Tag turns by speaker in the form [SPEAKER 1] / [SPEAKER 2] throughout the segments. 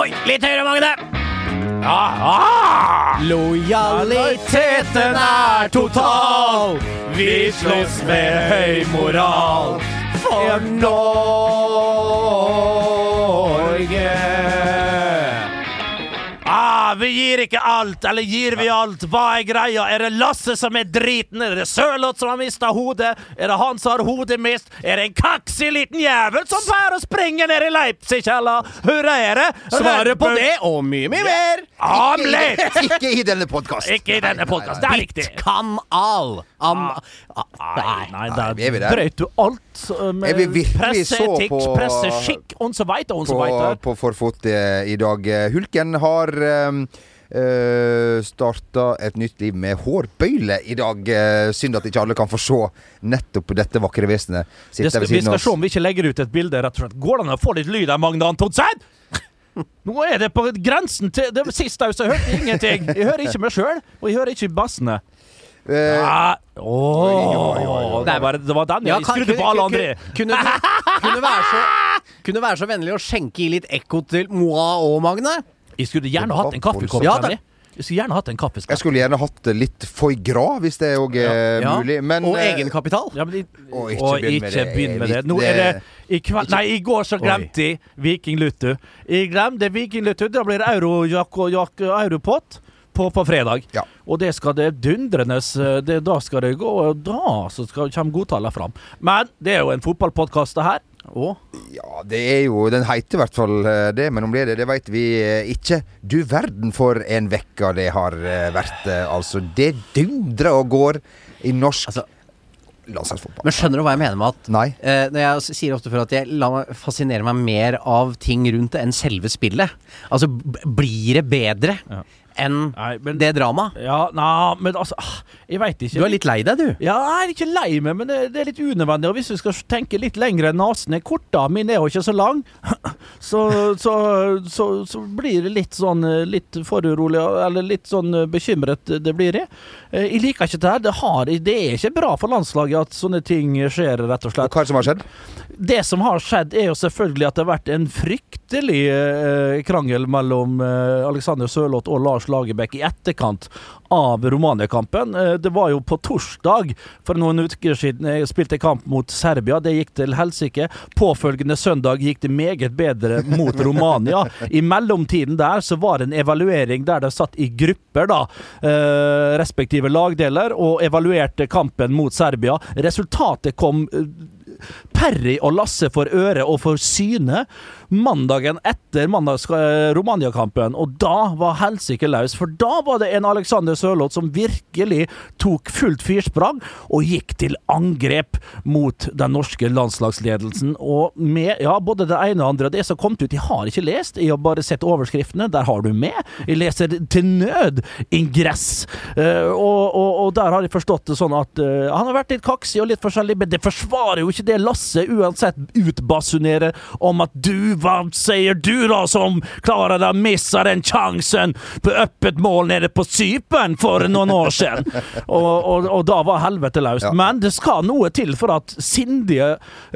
[SPEAKER 1] Oi, litt høyere, Magne! Ja, ah!
[SPEAKER 2] Lojaliteten er total.
[SPEAKER 1] Vi slåss med høy moral for Norge. Ah, vi gir ikke alt, eller gir vi alt? Hva er greia? Er det Lasse som er driten? Er det Sørloth som har mista hodet? Er det han som har hodet mist? Er det en kaksig liten jævel som pleier å springe ned i Leipzig-kjella? hvor er det?
[SPEAKER 2] Svaret på det og mye, mye mer.
[SPEAKER 1] Amlet!
[SPEAKER 3] Ikke i denne podkasten.
[SPEAKER 1] Ikke i denne podkasten. Det er riktig.
[SPEAKER 2] Kanal. Am
[SPEAKER 1] Nei, nei,
[SPEAKER 3] Nei,
[SPEAKER 1] der
[SPEAKER 3] er
[SPEAKER 1] brøt du alt uh, med presseetikk,
[SPEAKER 3] på-
[SPEAKER 1] presseskikk og så veit og så
[SPEAKER 3] på,
[SPEAKER 1] veit.
[SPEAKER 3] på forfot eh, i dag. Hulken har um, starta et nytt liv med hårbøyle i dag. Uh, synd at ikke alle kan få se nettopp dette vakre vesenet.
[SPEAKER 1] Det vi skal
[SPEAKER 3] oss.
[SPEAKER 1] se om vi ikke legger ut et bilde. rett og slett Går det an å få litt lyd av Magne Antonsen? Nå er det på grensen til det Sist jeg hørte ingenting. Jeg hører ikke meg sjøl, og jeg hører ikke bassene.
[SPEAKER 3] Eh, oi,
[SPEAKER 1] åh, det, var, det var den jeg skrudde på alle andre.
[SPEAKER 2] Kunne, kunne, være så, kunne være så vennlig å skjenke i litt ekko til moi og Magne?
[SPEAKER 1] Jeg skulle gjerne hatt en kaffekopp.
[SPEAKER 2] Ja,
[SPEAKER 1] jeg skulle gjerne hatt en
[SPEAKER 3] jeg skulle gjerne hatt litt foie gras, hvis det òg er
[SPEAKER 2] Ja.
[SPEAKER 3] mulig. Men
[SPEAKER 2] og
[SPEAKER 3] eh,
[SPEAKER 2] egenkapital.
[SPEAKER 1] Ja, men de,
[SPEAKER 3] Å, ikke
[SPEAKER 1] og
[SPEAKER 3] begynn med
[SPEAKER 1] begynn med det.
[SPEAKER 3] det.
[SPEAKER 1] Nå er det i kveld Nei, i går så glemte jeg Viking Lutu. Jeg glemte Viking Lutu. Da blir det euro, jak, jak, europott på, på fredag.
[SPEAKER 3] Ja.
[SPEAKER 1] Og det skal det dundrenes eh, det, Da skal det gå, og da så skal, kommer godtallene fram. Men det er jo en fotballpodkast, det her.
[SPEAKER 2] Og
[SPEAKER 3] Ja, det er jo Den heter i hvert fall eh, det, men om det er det, det veit vi eh, ikke. Du verden for en vekka det har vært, altså. Det dundrer og går i norsk
[SPEAKER 2] Altså-
[SPEAKER 3] landslagsfotball.
[SPEAKER 2] Men skjønner du hva jeg mener med at
[SPEAKER 3] Nei.
[SPEAKER 2] eh, når Jeg sier ofte før at jeg lar meg fascinere meg mer av ting rundt det enn selve spillet. Altså, blir det bedre
[SPEAKER 1] Ja.
[SPEAKER 2] Enn
[SPEAKER 1] Nei, men
[SPEAKER 2] det dramaet?
[SPEAKER 1] Ja, nei, men altså ah, Jeg veit ikke.
[SPEAKER 2] Du er litt lei deg, du.
[SPEAKER 1] Ja, jeg er ikke lei meg, men det, det er litt unødvendig. Og hvis vi skal tenke litt lenger enn nesen er kort, da, min er jo ikke så lang, så, så, så, så blir det litt sånn eh, litt foruroliga, eller litt sånn eh, bekymret det blir jeg. Eh, Jeg liker ikke det her. Det, har, det er ikke bra for landslaget at sånne ting skjer, rett og
[SPEAKER 3] Og
[SPEAKER 1] slett.
[SPEAKER 3] hva er det som har skjedd?
[SPEAKER 1] Det som har skjedd, er jo selvfølgelig at det har vært en fryktelig krangel mellom Alexander Sørloth og Lars Lagerbäck i etterkant av Romania-kampen. Eh, det var jo på torsdag for noen uker siden jeg spilte kamp mot Serbia. Det gikk til helsike. Påfølgende søndag gikk det meget bedre mot Romania. I mellomtiden der så var det en evaluering der det satt i grupper, da, eh, respektive lagdeler, og evaluerte kampen mot Serbia. Resultatet kom eh, Perry og Lasse for øre og for syne mandagen etter mandags eh, Romania-kampen, og da var helsike løs. For da var det en Alexander Sørloth som virkelig tok fullt firsprang og gikk til angrep mot den norske landslagsledelsen. Og med ja, både det ene og andre. Det som kom ut, jeg har ikke lest, jeg har bare sett overskriftene. Der har du med. Jeg leser til nød ingress. Uh, og, og, og der har jeg forstått det sånn at uh, han har vært litt kaksig og litt forskjellig, men det forsvarer jo ikke det Lasse uansett utbasunerer om at du, hva sier du da, som klarer å misse den sjansen på øppet mål nede på Cypern for noen år siden? Og, og, og da var helvete løst.
[SPEAKER 3] Ja.
[SPEAKER 1] Men det skal noe til for at sindige,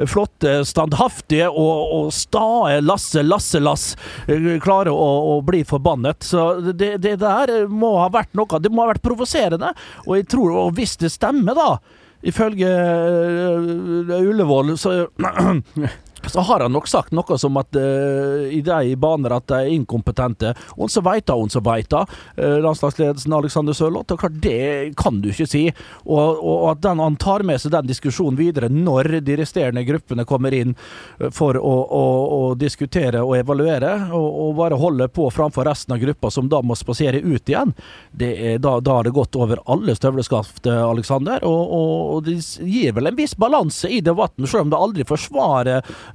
[SPEAKER 1] flotte, standhaftige og, og stae Lasse Lasse-Lass eh, klarer å, å bli forbannet. Så det, det der må ha vært noe Det må ha vært provoserende. Og jeg tror, og hvis det stemmer, da Ifølge uh, Ullevål så så har han nok sagt noe som at uh, i de baner at de er inkompetente. Og så veit hun som veit det. Uh, landslagsledelsen Alexander Sørloth. Og klart, det kan du ikke si. Og, og at den, han tar med seg den diskusjonen videre når de resterende gruppene kommer inn uh, for å, å, å diskutere og evaluere, og, og bare holde på framfor resten av gruppa, som da må spasere ut igjen. Er, da, da har det gått over alle støvleskaft, Alexander. Og, og, og det gir vel en viss balanse i debatten, selv om det aldri forsvarer eh,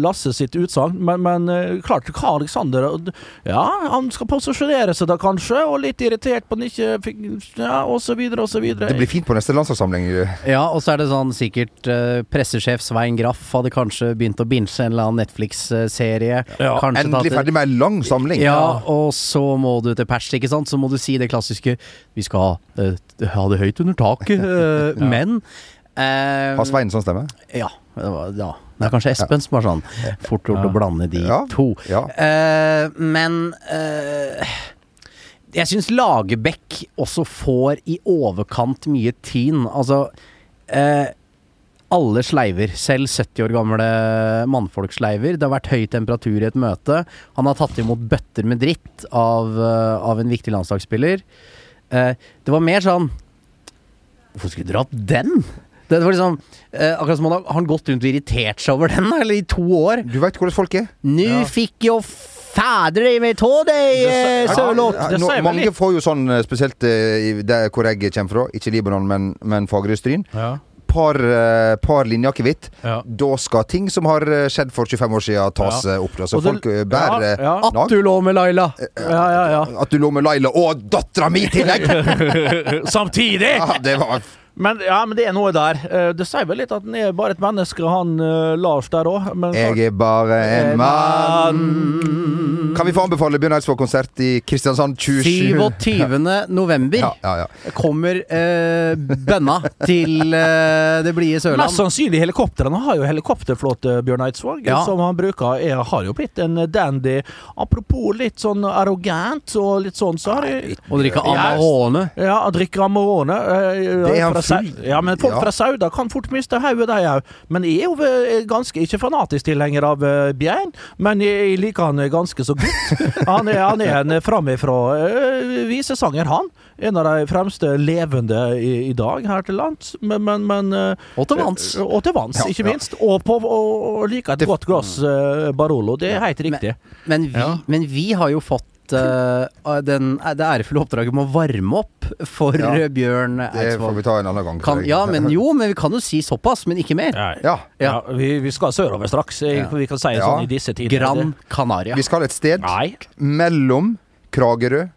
[SPEAKER 1] Lasse sitt utsagn. Men, men eh, klart, hva Alexander Ja, han skal posisjonere seg da kanskje, og litt irritert på at han ikke fikk Ja, og så videre, og så videre.
[SPEAKER 3] Det blir fint på neste landslagssamling.
[SPEAKER 2] Ja, og så er det sånn sikkert eh, pressesjef Svein Graff hadde kanskje begynt å binge en eller annen Netflix-serie.
[SPEAKER 1] Ja,
[SPEAKER 3] Endelig
[SPEAKER 2] tatt-
[SPEAKER 3] ferdig med en lang samling.
[SPEAKER 2] Ja, og så må du til pers, ikke sant. Så må du si det klassiske Vi skal eh, ha det høyt under taket, ja. men eh,
[SPEAKER 3] Har Svein sånn stemme?
[SPEAKER 2] Ja. Det var, ja. Det er kanskje Espen som er sånn fort gjort å blande de
[SPEAKER 3] Ja,
[SPEAKER 2] to.
[SPEAKER 3] ja.
[SPEAKER 2] Eh, men uh, jeg syns Lagerbäck også får i overkant mye tyn. Altså eh, alle sleiver, selv 70 år gamle mannfolk sleiver. Det har vært høy temperatur i et møte. Han har tatt imot bøtter med dritt av, eh, av en viktig landslagsspiller. Eh, det var mer sånn Hvorfor skulle du dra opp den? Det var liksom eh, Akkurat som han har, han gått rundt og irritert seg over den, eller i to år.
[SPEAKER 3] Du veit hvordan folk er.
[SPEAKER 2] Nu fikk jo fader deg med tå deg, eh, Sørloth!
[SPEAKER 3] mange får jo sånn, eh, spesielt eh, der hvor jeg kommer fra, ikke Libanon, men, men Fagerøy-Stryn.
[SPEAKER 1] Ja.
[SPEAKER 3] Par, par linjer akevitt.
[SPEAKER 1] Ja.
[SPEAKER 3] Da skal ting som har skjedd for 25 år siden, tas
[SPEAKER 1] Ja.
[SPEAKER 3] opp. Så
[SPEAKER 1] det-
[SPEAKER 3] folk bærer
[SPEAKER 1] ja, ja.
[SPEAKER 2] At du lå med Laila!
[SPEAKER 1] Ja, ja, ja.
[SPEAKER 3] At du lå med Laila og dattera mi i tillegg!
[SPEAKER 1] Samtidig!
[SPEAKER 3] Ja, det var
[SPEAKER 1] Men, ja, men det er noe der. Eh, Det sier vel litt at han er bare et menneske, han eh, Lars der òg.
[SPEAKER 3] Jeg er bare en mann Kan vi få anbefale Bjørn Eidsvåg-konsert i Kristiansand 27
[SPEAKER 2] 27. november
[SPEAKER 3] Ja, ja, ja.
[SPEAKER 2] kommer eh, bønna til eh, det blide Sørland.
[SPEAKER 1] Mest sannsynlig helikoptrene har jo helikopterflåte, Bjørn Eidsvåg,
[SPEAKER 2] Ja.
[SPEAKER 1] som han bruker. Er, har jo blitt en dandy. Apropos litt sånn arrogant og litt sånn, så har jeg
[SPEAKER 2] Å drikke. Amarone.
[SPEAKER 1] Ja, drikke Amarone. eh,
[SPEAKER 3] Det er han
[SPEAKER 1] Sau- Ja, men folk
[SPEAKER 3] Ja.
[SPEAKER 1] fra Sauda kan fort miste hodet, de òg. Men jeg er jo eh, ganske ikke fanatisk tilhenger av uh, Bjørn, men jeg jeg liker han ganske så godt. Han er, han er en framifrå uh, visesanger, han. En av de fremste levende i, i dag her til lands. Men, men, men uh,
[SPEAKER 2] Og til vanns.
[SPEAKER 1] eh, Og til vanns,
[SPEAKER 3] Ja,
[SPEAKER 1] ikke
[SPEAKER 3] ja.
[SPEAKER 1] minst. Og, på, og, og liker et godt glass eh, Barolo. Det er helt riktig.
[SPEAKER 2] Men vi,
[SPEAKER 1] Ja.
[SPEAKER 2] men vi har jo fått eh, den, det ærefulle oppdraget med å varme opp for
[SPEAKER 3] Ja.
[SPEAKER 2] Bjørn Bjørn
[SPEAKER 3] Det får vi ta en annen gang.
[SPEAKER 2] Kan, ja, men jo, men vi kan jo si såpass, men ikke mer.
[SPEAKER 1] Ja,
[SPEAKER 3] Ja.
[SPEAKER 1] ja. vi, vi skal sørover straks. eh,
[SPEAKER 2] Ja.
[SPEAKER 1] Vi kan si
[SPEAKER 3] Ja.
[SPEAKER 1] sånn i disse tider.
[SPEAKER 2] Gran Canaria.
[SPEAKER 3] Vi skal et sted
[SPEAKER 1] Nei.
[SPEAKER 3] mellom Kragerø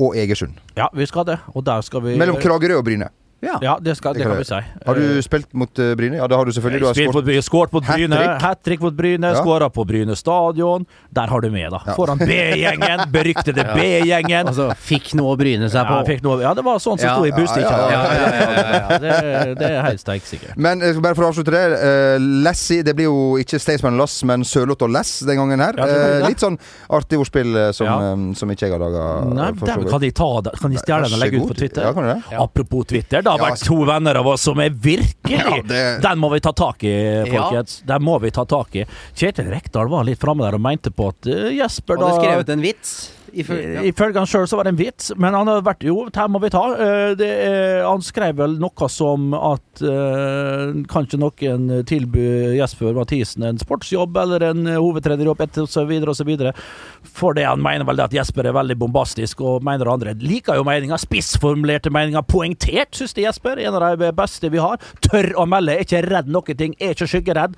[SPEAKER 3] og Egersund.
[SPEAKER 1] Ja, vi skal det. Og der skal vi
[SPEAKER 3] Mellom Kragerø og Bryne.
[SPEAKER 2] Ja.
[SPEAKER 1] Ja, det, skal, det,
[SPEAKER 3] Det kan
[SPEAKER 1] vi si.
[SPEAKER 3] Har du spilt mot uh, Bryne? Ja, det har du selvfølgelig. Du har
[SPEAKER 1] Spilt
[SPEAKER 3] skåret.
[SPEAKER 1] mot Bryne, skåret mot Bryne,
[SPEAKER 3] Hat-trick.
[SPEAKER 1] mot Bryne,
[SPEAKER 3] Ja.
[SPEAKER 1] skåra på Bryne stadion. Der har du med, da.
[SPEAKER 3] Ja.
[SPEAKER 1] Foran B-gjengen, beryktede B-gjengen.
[SPEAKER 2] Altså, fikk noe å bryne seg
[SPEAKER 1] Ja,
[SPEAKER 2] på.
[SPEAKER 1] fikk noe, ja, det var sånn som
[SPEAKER 2] Ja,
[SPEAKER 1] sto i
[SPEAKER 3] ja, ja,
[SPEAKER 1] Ja,
[SPEAKER 3] ja,
[SPEAKER 1] ja, ja, ja, det, det er helt steiksikkert.
[SPEAKER 3] Men eh, bare for å avslutte det. Uh, Lassie, det blir jo ikke Staysman Lass, men Sørloth og Lass den gangen her.
[SPEAKER 1] Ja,
[SPEAKER 3] Eh,
[SPEAKER 1] det.
[SPEAKER 3] litt sånn artig ordspill eh, som,
[SPEAKER 1] Ja.
[SPEAKER 3] eh, som ikke jeg har laga.
[SPEAKER 1] Kan de ta det? Kan de stjele den og legge ut på Twitter?
[SPEAKER 3] Ja, kan du det?
[SPEAKER 1] Apropos Twitter, det har
[SPEAKER 3] Ja,
[SPEAKER 1] vært to venner av oss som er virkelig
[SPEAKER 3] Ja, det-
[SPEAKER 1] Den må vi ta tak i, folkens. Den må vi ta tak i. Kjetil Rekdal var litt framme der og mente på at eh, Jesper
[SPEAKER 2] Hadde
[SPEAKER 1] da
[SPEAKER 2] skrevet en vits. Ifølge- ja.
[SPEAKER 1] Ifølge han sjøl så var det en vits, men han har vært Jo, dette må vi ta. Eh, Det er, han skrev vel noe som at uh, kanskje noen tilbyr Jesper Mathisen en sportsjobb eller en eh, hovedtrenerjobb osv. osv. For det han mener vel det at Jesper er veldig bombastisk, og mener andre liker jo meninga. Spissformulerte meninger. Poengtert, syns de Jesper. En av de beste vi har. Tør å melde, er ikke redd noen ting, er ikke skyggeredd.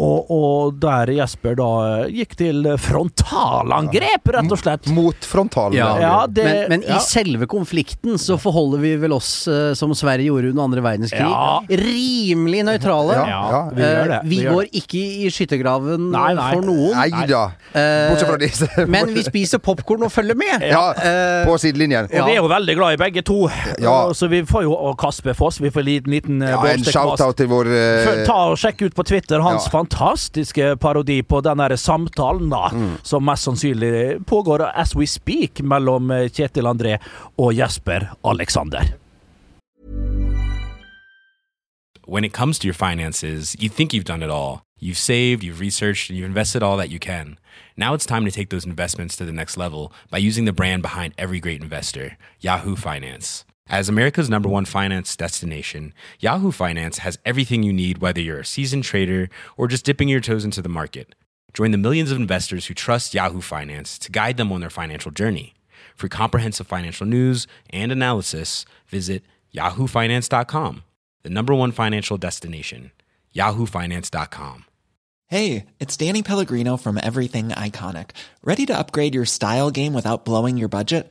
[SPEAKER 1] Og, og der Jesper da gikk til frontalangrep, rett og slett.
[SPEAKER 3] Mot frontalen.
[SPEAKER 2] Ja,
[SPEAKER 1] Ja, det-
[SPEAKER 2] men, men
[SPEAKER 1] ja.
[SPEAKER 2] i selve konflikten så forholder vi vel oss, eh, som Sverige gjorde under andre verdenskrig,
[SPEAKER 1] Ja.
[SPEAKER 2] rimelig nøytrale.
[SPEAKER 3] Ja,
[SPEAKER 1] Ja,
[SPEAKER 3] ja.
[SPEAKER 1] vi gjør det.
[SPEAKER 2] Eh, vi
[SPEAKER 1] vi gjør
[SPEAKER 2] går
[SPEAKER 1] det.
[SPEAKER 2] ikke i skyttergraven
[SPEAKER 1] Nei, nei.
[SPEAKER 2] for noen.
[SPEAKER 3] Nei da.
[SPEAKER 2] Eh,
[SPEAKER 3] Bortsett fra disse.
[SPEAKER 2] men vi spiser popkorn og følger med.
[SPEAKER 3] Ja,
[SPEAKER 2] Eh,
[SPEAKER 3] på sidelinjen.
[SPEAKER 1] Og vi er jo veldig glad i begge to.
[SPEAKER 3] Ja.
[SPEAKER 1] Så vi får jo Og Kasper Foss, vi får en liten, liten
[SPEAKER 3] Ja, en shout-out til vår
[SPEAKER 1] uh... Ta og Sjekk ut på Twitter hans
[SPEAKER 3] Ja.
[SPEAKER 1] Fantastiske parodi på den der samtalen da
[SPEAKER 3] Mm.
[SPEAKER 1] som mest sannsynlig pågår as we speak mellom eh, Kjetil André og Jesper Alexander.
[SPEAKER 4] when it comes to your finances, you think you've done it all. You've saved, you've researched, and you've invested all that you can. Now it's time to take those investments to the next level by using the brand behind every great investor, Yahoo Finance. As America's number one finance destination, Yahoo Finance has everything you need, whether you're a seasoned trader or just dipping your toes into the market. Join the millions of investors who trust Yahoo Finance to guide them on their financial journey. For comprehensive financial news and analysis, visit yahoofinance.com, the number one financial destination, yahoofinance.com.
[SPEAKER 5] Hey, it's Danny Pellegrino from Everything Iconic. Ready to upgrade your style game without blowing your budget?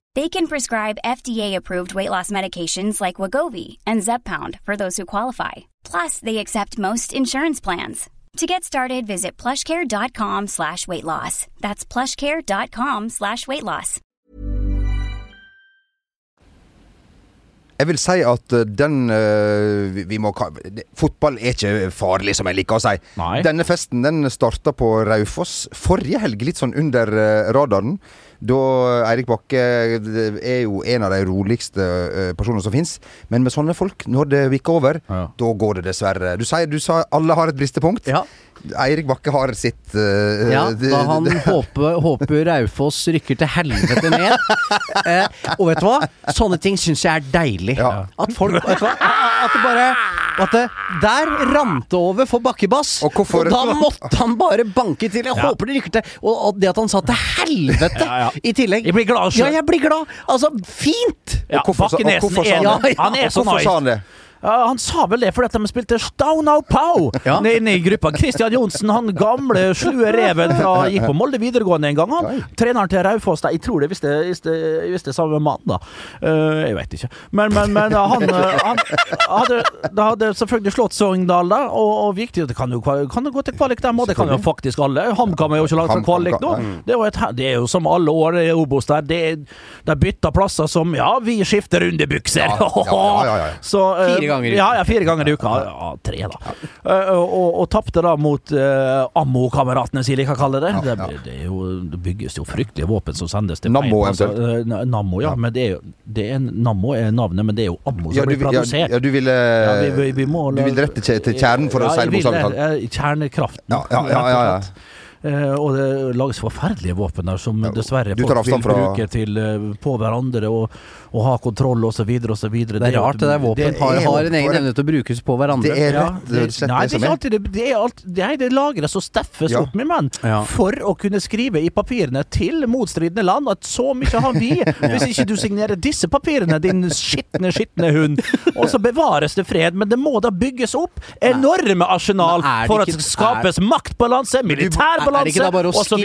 [SPEAKER 6] They can prescribe FDA-approved weight loss medications like Wagovi and Zepbound for those who qualify. Plus, they accept most insurance plans. To get started, visit plushcare.com slash weight loss. That's plushcare.com slash weight loss.
[SPEAKER 3] Jeg vil si at eh, den eh, vi, vi må ka- det- Fotball er ikke farlig, som jeg liker å si.
[SPEAKER 1] Nei.
[SPEAKER 3] Denne festen den starta på Raufoss forrige helg, litt sånn under eh, radaren. Da Eirik Bakke eh, er jo en av de roligste eh, personene som fins. Men med sånne folk, når det vikker over,
[SPEAKER 1] Ja.
[SPEAKER 3] da går det dessverre. Du sier du sa alle har et bristepunkt.
[SPEAKER 2] Ja.
[SPEAKER 3] Eirik Bakke har sitt uh,
[SPEAKER 2] Ja, da han håper, håper Raufoss rykker til helvete ned. Eh, og vet du hva? Sånne ting syns jeg er deilig.
[SPEAKER 3] Ja.
[SPEAKER 2] At folk vet du hva? At det bare At det der rant det over for Bakkebass.
[SPEAKER 3] Og og,
[SPEAKER 2] da måtte han bare banke til. Jeg
[SPEAKER 1] Ja.
[SPEAKER 2] håper det rykker til. Og, og det at han sa til helvete
[SPEAKER 1] Ja, ja.
[SPEAKER 2] I tillegg.
[SPEAKER 1] Jeg blir glad sjøl.
[SPEAKER 2] Ja, jeg blir glad. Altså, fint!
[SPEAKER 1] Ja, Bakkenesen
[SPEAKER 3] hvorfor sa
[SPEAKER 1] er,
[SPEAKER 3] han
[SPEAKER 2] det?
[SPEAKER 1] Han
[SPEAKER 3] sa det?
[SPEAKER 1] Vel det fordi at de spilte Staunau Pow
[SPEAKER 2] Ja.
[SPEAKER 1] inne i gruppa. Kristian Johnsen, han gamle slue reven fra gikk på Molde videregående en gang. Han, treneren til Raufoss, jeg tror det visste, visste, er samme mann, da. Uh, jeg vet ikke. Men, men, men han, eh, han hadde, det hadde selvfølgelig slått Sogndal, da, og, og viktig Det kan jo, kan jo gå til kvalik dem, og det kan jo faktisk alle. HamKam er jo ikke langt fra kvalik nå. Det et, det er jo som alle år i Obos der. Det, de bytter plasser som Ja, vi skifter underbukser!
[SPEAKER 3] Ja, ja, ja, ja, ja.
[SPEAKER 1] Så, eh,
[SPEAKER 2] Fire ganger i uka.
[SPEAKER 1] Ja, ja, fire ganger i uka. Ja, tre, da. Eh, og og, tapte da mot uh, Ammo-kameratene, som jeg liker å kalle det. Det, det, jo, det bygges jo fryktelige våpen som sendes til
[SPEAKER 3] Nammo,
[SPEAKER 1] eventuelt. Eh, Nammo, ja. Men det er jo det er, Nammo er navnet, men det er jo Ammo som
[SPEAKER 3] du,
[SPEAKER 1] blir
[SPEAKER 3] vil- ja,
[SPEAKER 1] produsert.
[SPEAKER 3] ja, du
[SPEAKER 1] Ja, vi, vi, vi må,
[SPEAKER 3] Du vil rette til, kjernen for å si det bokstavelig talt?
[SPEAKER 1] Kjernekraften.
[SPEAKER 3] Ja, ja, ja, ja,
[SPEAKER 1] rett og det lages forferdelige våpen der som dessverre folk vil bruke til, uh, på hverandre og, og ha kontroll osv. osv.
[SPEAKER 2] Det er rart det der våpen
[SPEAKER 3] det
[SPEAKER 2] har, har en egen evne til å brukes på hverandre.
[SPEAKER 3] Det er rett og slett
[SPEAKER 1] nei,
[SPEAKER 3] det som er.
[SPEAKER 1] alltid det, er alt, nei, det lagres og steffes
[SPEAKER 3] Ja.
[SPEAKER 1] opp med menn
[SPEAKER 2] Ja.
[SPEAKER 1] for å kunne skrive i papirene til motstridende land at så mye har vi. Hvis ikke du signerer disse papirene, din skitne, skitne hund. Og så bevares det fred, men det må da bygges opp enorme arsenal for at det skapes
[SPEAKER 2] Er maktbalanse,
[SPEAKER 1] militærbalanse osv.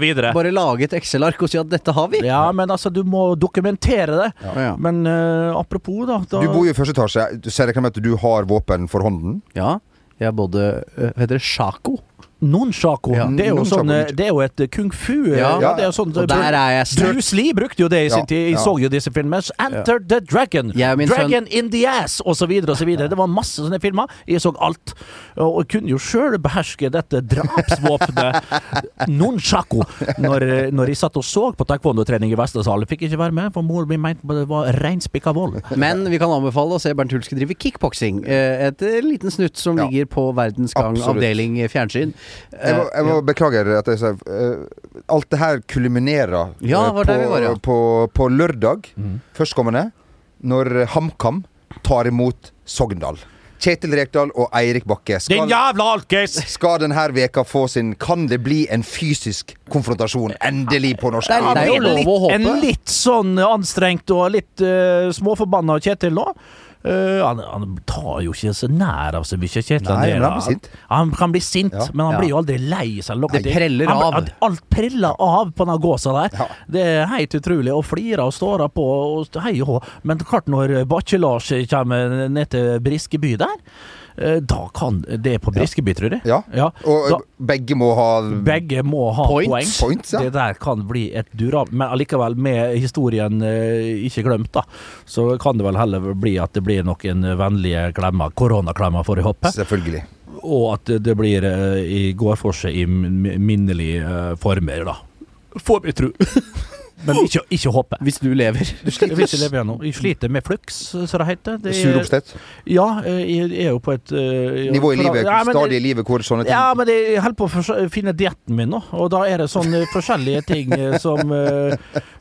[SPEAKER 1] videre.
[SPEAKER 2] Bare lage et Excel-ark og si at dette har vi?
[SPEAKER 1] Ja, men altså, du må dokumentere det.
[SPEAKER 2] Ja.
[SPEAKER 1] Men uh, apropos, da, da
[SPEAKER 3] Du bor jo i første etasje. Du ser jeg at du har våpen for hånden?
[SPEAKER 2] Ja, jeg er både øh, Hva heter det? Shaco?
[SPEAKER 1] Nunchako.
[SPEAKER 2] Ja,
[SPEAKER 1] det, er jo sånn, eh, det er jo et kung fu
[SPEAKER 2] Ja.
[SPEAKER 1] ja, det er sånn,
[SPEAKER 2] Og der er jeg sterk.
[SPEAKER 1] Bruce Lee brukte jo det i sin tid. Jeg så jo disse filmene. Enter the Dragon. Dragon in the ass, så videre. Det var masse sånne filmer. Jeg så alt. Og kunne jo sjøl beherske dette drapsvåpenet Nonshako når, når jeg satt og så på taekwondo-trening i Vestresalen. Fikk ikke være med, for mor mi mente det var reinspikka vold.
[SPEAKER 2] Men vi kan anbefale å se Bernt Hulske drive kickboksing. Eh, Et eh, liten snutt som ligger på Verdens Gang
[SPEAKER 3] Absolutt.
[SPEAKER 2] avdeling fjernsyn.
[SPEAKER 3] Jeg må, jeg må beklage at jeg sa eh, Alt det her kulminerer
[SPEAKER 2] Ja,
[SPEAKER 3] på,
[SPEAKER 2] det var ja.
[SPEAKER 3] på, på lørdag førstkommende, når HamKam tar imot Sogndal. Kjetil Rekdal og Eirik Bakke.
[SPEAKER 1] Din
[SPEAKER 3] Skal,
[SPEAKER 1] jævla alkis!
[SPEAKER 3] skal denne veka få sin Kan det bli en fysisk konfrontasjon? Endelig på norsk.
[SPEAKER 2] Det er- jo
[SPEAKER 1] litt,
[SPEAKER 2] lov å håpe.
[SPEAKER 1] En litt sånn anstrengt og litt uh, småforbanna Kjetil nå. Eh, han, han tar jo ikke så nær av seg mye, Kjetil. André,
[SPEAKER 3] han blir sint.
[SPEAKER 1] Han kan bli sint,
[SPEAKER 3] Ja.
[SPEAKER 1] men han
[SPEAKER 2] Ja.
[SPEAKER 1] blir jo aldri lei seg.
[SPEAKER 2] Det preller av.
[SPEAKER 1] han- Alt preller av på den gåsa der.
[SPEAKER 3] Ja.
[SPEAKER 1] Det er helt utrolig. Og flirer og står på og hei og hå. Men klart, når Bakke-Lars kommer ned til Briskeby der da kan Det er på Briskeby, tror jeg.
[SPEAKER 3] Ja.
[SPEAKER 1] Ja.
[SPEAKER 3] Og
[SPEAKER 1] Da,
[SPEAKER 3] begge må ha
[SPEAKER 1] begge må ha
[SPEAKER 2] Points.
[SPEAKER 1] poeng.
[SPEAKER 3] Points, ja.
[SPEAKER 1] Det der kan bli et durab... Men allikevel, med historien eh, ikke glemt, da, så kan det vel heller bli at det blir noen vennlige klemmer, koronaklemmer, får jeg håpe.
[SPEAKER 3] Selvfølgelig.
[SPEAKER 1] Og at det, blir eh, i går for seg i minnelige eh, former, da. Får vi tro. Men ikke, ikke håpe.
[SPEAKER 2] Hvis du lever.
[SPEAKER 1] Du vil ikke leve igjen nå. Jeg sliter med flux, som det heter. Det er-
[SPEAKER 3] Sur oppstett?
[SPEAKER 1] Ja, eh, jeg er jo på et eh,
[SPEAKER 3] Nivå i livet,
[SPEAKER 1] Ja, men
[SPEAKER 3] stadig i livet hvor sånne ting
[SPEAKER 1] Ja, men jeg holder på å finne dietten min nå, og da er det sånne forskjellige ting eh, som eh,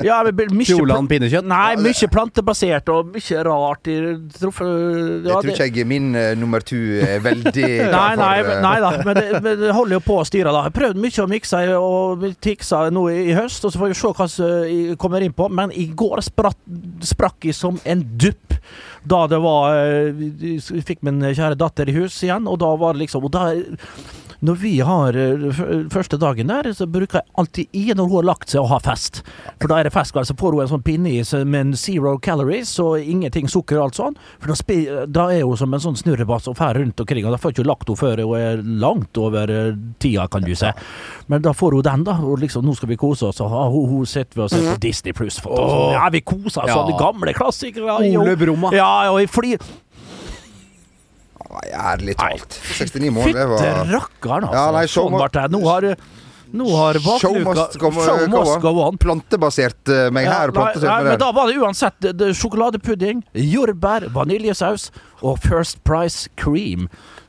[SPEAKER 1] Ja,
[SPEAKER 2] Fjordland pinnekjøtt?
[SPEAKER 1] Nei, mye plantebasert og mye rart. i truff-
[SPEAKER 3] Jeg
[SPEAKER 1] ja,
[SPEAKER 3] tror ikke jeg min uh, nummer to er veldig
[SPEAKER 1] Nei, nei, men- nei da, men det, men det holder jo på å styre. da Jeg har prøvd mye å mikse og tikse nå i, i høst, og så får vi se hva som jeg kommer inn på. Men i går sprakk jeg som en dupp da det var jeg fikk min kjære datter i hus igjen, og da var det liksom Og da når vi har eh, første dagen der, så bruker jeg alltid i når hun har lagt seg å ha fest. For da er det fest, så får hun en sånn pinne i seg med en zero calories og ingenting sukker og alt sånn. For da, spi, da er hun som en sånn snurrebass og drar rundt omkring, og da får hun ikke lagt henne før hun er langt over eh, tida, kan du si. Men da får hun den, da. Og liksom, nå skal vi kose oss, og ha- hun, hun sitter og ser på Disney pluss. Ja, vi koser oss,
[SPEAKER 2] Ja.
[SPEAKER 1] sånne gamle klassikere.
[SPEAKER 2] Ole. Brumma.
[SPEAKER 1] Ja, og jeg flir
[SPEAKER 3] ærlig talt. 69 mål, det
[SPEAKER 1] Fytte
[SPEAKER 3] var
[SPEAKER 1] rakkeren, altså.
[SPEAKER 3] Ja, nei, show
[SPEAKER 1] sånn ble det. Nå har nå har
[SPEAKER 3] Show must go,
[SPEAKER 1] Show must go on.
[SPEAKER 3] Plantebasert eh, meg
[SPEAKER 1] Ja,
[SPEAKER 3] her.
[SPEAKER 1] nei,
[SPEAKER 3] Plantebasert
[SPEAKER 1] nei,
[SPEAKER 3] meg
[SPEAKER 1] men da var det uansett det, sjokoladepudding, jordbær, vaniljesaus og First Price cream.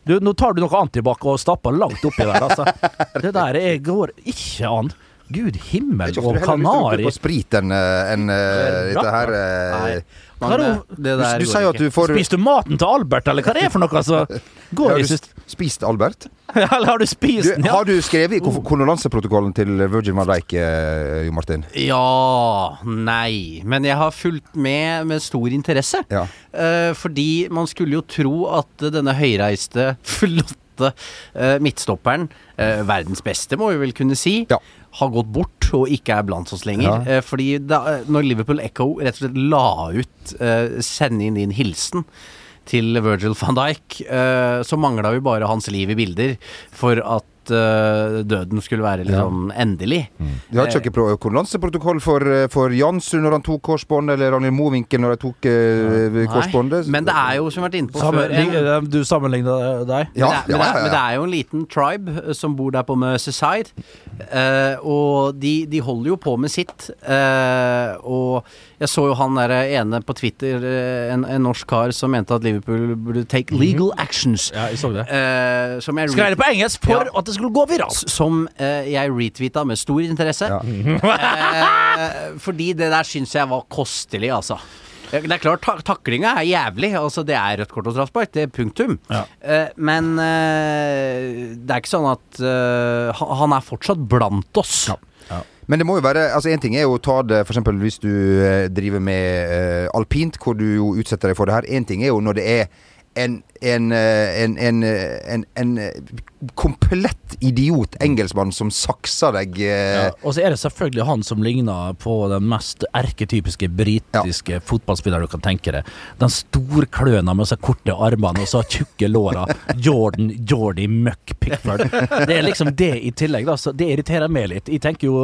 [SPEAKER 1] Du, nå tar du noe antibac og stapper langt oppi der, altså. Det der jeg går ikke an. Gud
[SPEAKER 3] Det er
[SPEAKER 1] himmel
[SPEAKER 3] ikke
[SPEAKER 1] og
[SPEAKER 3] ofte du heller lyst til å
[SPEAKER 1] kanari.
[SPEAKER 3] gå på sprit enn en, enn, eh, dette her eh,
[SPEAKER 2] Nei.
[SPEAKER 1] Er det-
[SPEAKER 2] der
[SPEAKER 3] Du,
[SPEAKER 2] du
[SPEAKER 3] sier jo at du får
[SPEAKER 1] Spiste du maten til Albert, eller hva det er for noe? Altså? Går
[SPEAKER 3] Har du spist Albert?
[SPEAKER 1] Eller har du spist
[SPEAKER 3] Du,
[SPEAKER 1] den? Ja.
[SPEAKER 3] har du skrevet i kondolanseprotokollen til Virgin Madeike, eh, Jo Martin?
[SPEAKER 2] Ja Nei. Men jeg har fulgt med med stor interesse.
[SPEAKER 3] Ja.
[SPEAKER 2] Eh, fordi man skulle jo tro at denne høyreiste, flotte eh, midtstopperen, eh, verdens beste må vi vel kunne si,
[SPEAKER 3] Ja.
[SPEAKER 2] Har gått bort og ikke er blant oss lenger.
[SPEAKER 3] Ja.
[SPEAKER 2] Eh, fordi da, når Liverpool Echo rett og slett la ut eh, 'send inn din hilsen' til Virgil van Dijk, eh, så mangla vi bare hans liv i bilder for at eh, døden skulle være liksom endelig.
[SPEAKER 3] Du har ikke noen kondolanseprotokoll for, eh, for Jansrud når han tok korsbåndet, eller Ragnhild Mowinckel når de tok
[SPEAKER 2] uh,
[SPEAKER 3] korsbåndet?
[SPEAKER 2] Men det er jo, som vi har vært inne på før en,
[SPEAKER 1] du sammenligna deg?
[SPEAKER 3] Ja,
[SPEAKER 2] men, det, er- men,
[SPEAKER 3] ja,
[SPEAKER 2] det,
[SPEAKER 3] ja,
[SPEAKER 2] men det er jo en liten tribe eh, som bor der på Merseyside. uh, og de, de holder jo på med sitt. Uh, og jeg så jo han der ene på Twitter, eh, en, en norsk kar, som mente at Liverpool burde take legal actions.
[SPEAKER 1] Ja, jeg så det.
[SPEAKER 2] Uh, som jeg
[SPEAKER 1] Skrev det på engelsk for
[SPEAKER 2] Ja.
[SPEAKER 1] at det skulle gå viralt.
[SPEAKER 2] som eh, jeg retweeta med stor interesse.
[SPEAKER 3] Ja.
[SPEAKER 2] eh, fordi det der syns jeg var kostelig, altså. Det er klart, tak taklinga er jævlig. Altså, det er rødt kort og straffespark. Det er punktum.
[SPEAKER 1] Ja.
[SPEAKER 2] Eh, men eh, det er ikke sånn at eh, han- er fortsatt blant oss.
[SPEAKER 3] Men det må jo være Altså En ting er jo å ta det f.eks. hvis du eh, driver med eh, alpint, hvor du jo utsetter deg for det her. En ting er jo når det er en en, eh, en, en, eh, en, en eh, komplett idiot engelskmann som sakser deg
[SPEAKER 1] Ja, og så er det selvfølgelig han som ligner på den mest erketypiske britiske fotballspilleren du kan tenke deg. Den storkløna med så korte armene og så tjukke låra. Jordan Jordy Muck Pickford. Det er liksom det i tillegg. Da. Så det irriterer meg litt. Jeg tenker jo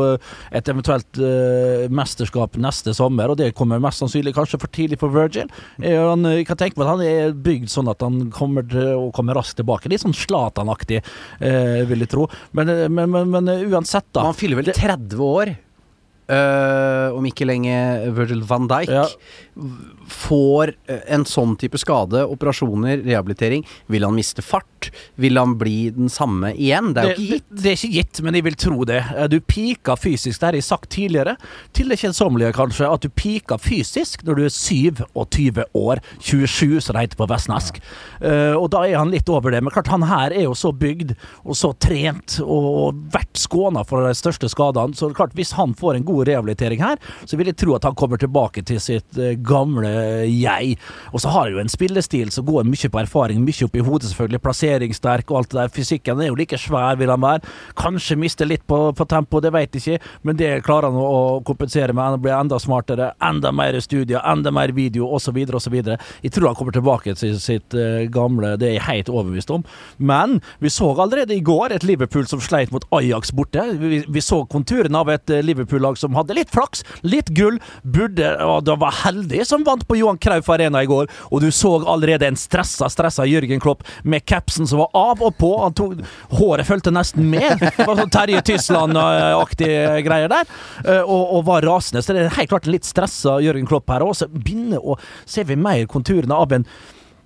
[SPEAKER 1] et eventuelt uh, mesterskap neste sommer, og det kommer mest sannsynlig kanskje for tidlig for Virgil. Eh, Han, jeg kan tenke meg at han er bygd sånn at han kommer til å komme raskt tilbake. Litt sånn Zlatan-aktig, eh, vil jeg tro. Men, eh, men, men, men eh, uansett, da.
[SPEAKER 2] Han fyller vel 30 år. eh, om ikke lenge Virgil van Dijk
[SPEAKER 1] Ja.
[SPEAKER 2] får en sånn type skade, operasjoner, rehabilitering. Vil han miste fart? Vil han bli den samme igjen? Det er jo ikke gitt.
[SPEAKER 1] Det, det er ikke gitt, men jeg vil tro det. Eh, Du piker fysisk, det har jeg sagt tidligere. Til det kjedsommelige, kanskje, at du piker fysisk når du er 27 år. 27, som det heter på vestnesk. Uh, og da er han litt over det. Men klart, han her er jo så bygd og så trent og vært skåna for de største skadene. Så klart, hvis han får en god rehabilitering her, så vil jeg tro at han kommer tilbake til sitt eh, gamle jeg. Og så har han jo en spillestil som går mye på erfaring, mye opp i hodet, selvfølgelig. Plasseringssterk og alt det der. Fysikken er jo like svær, vil han være. Kanskje miste litt på, på tempo, det vet jeg ikke, men det klarer han å kompensere med. Han blir enda smartere, enda mer studier, enda mer video, osv., osv. Jeg tror han kommer tilbake til sitt uh, gamle, det er jeg helt overbevist om. Men vi så allerede i går et Liverpool som sleit mot Ajax borte. Vi, vi så konturene av et uh, Liverpool-lag som hadde litt flaks, litt gull, burde og det var heldig som vant på Johan Krauf Arena i går, og du så allerede en stressa, stressa Jørgen Klopp med capsen som var av og på. Han tok, håret fulgte nesten med. Sånn Terje Tysland-aktige greier der, uh, og, og, var rasende. Så det er helt klart litt stressa Jørgen Klopp her. Så begynner å ser vi mer konturene av en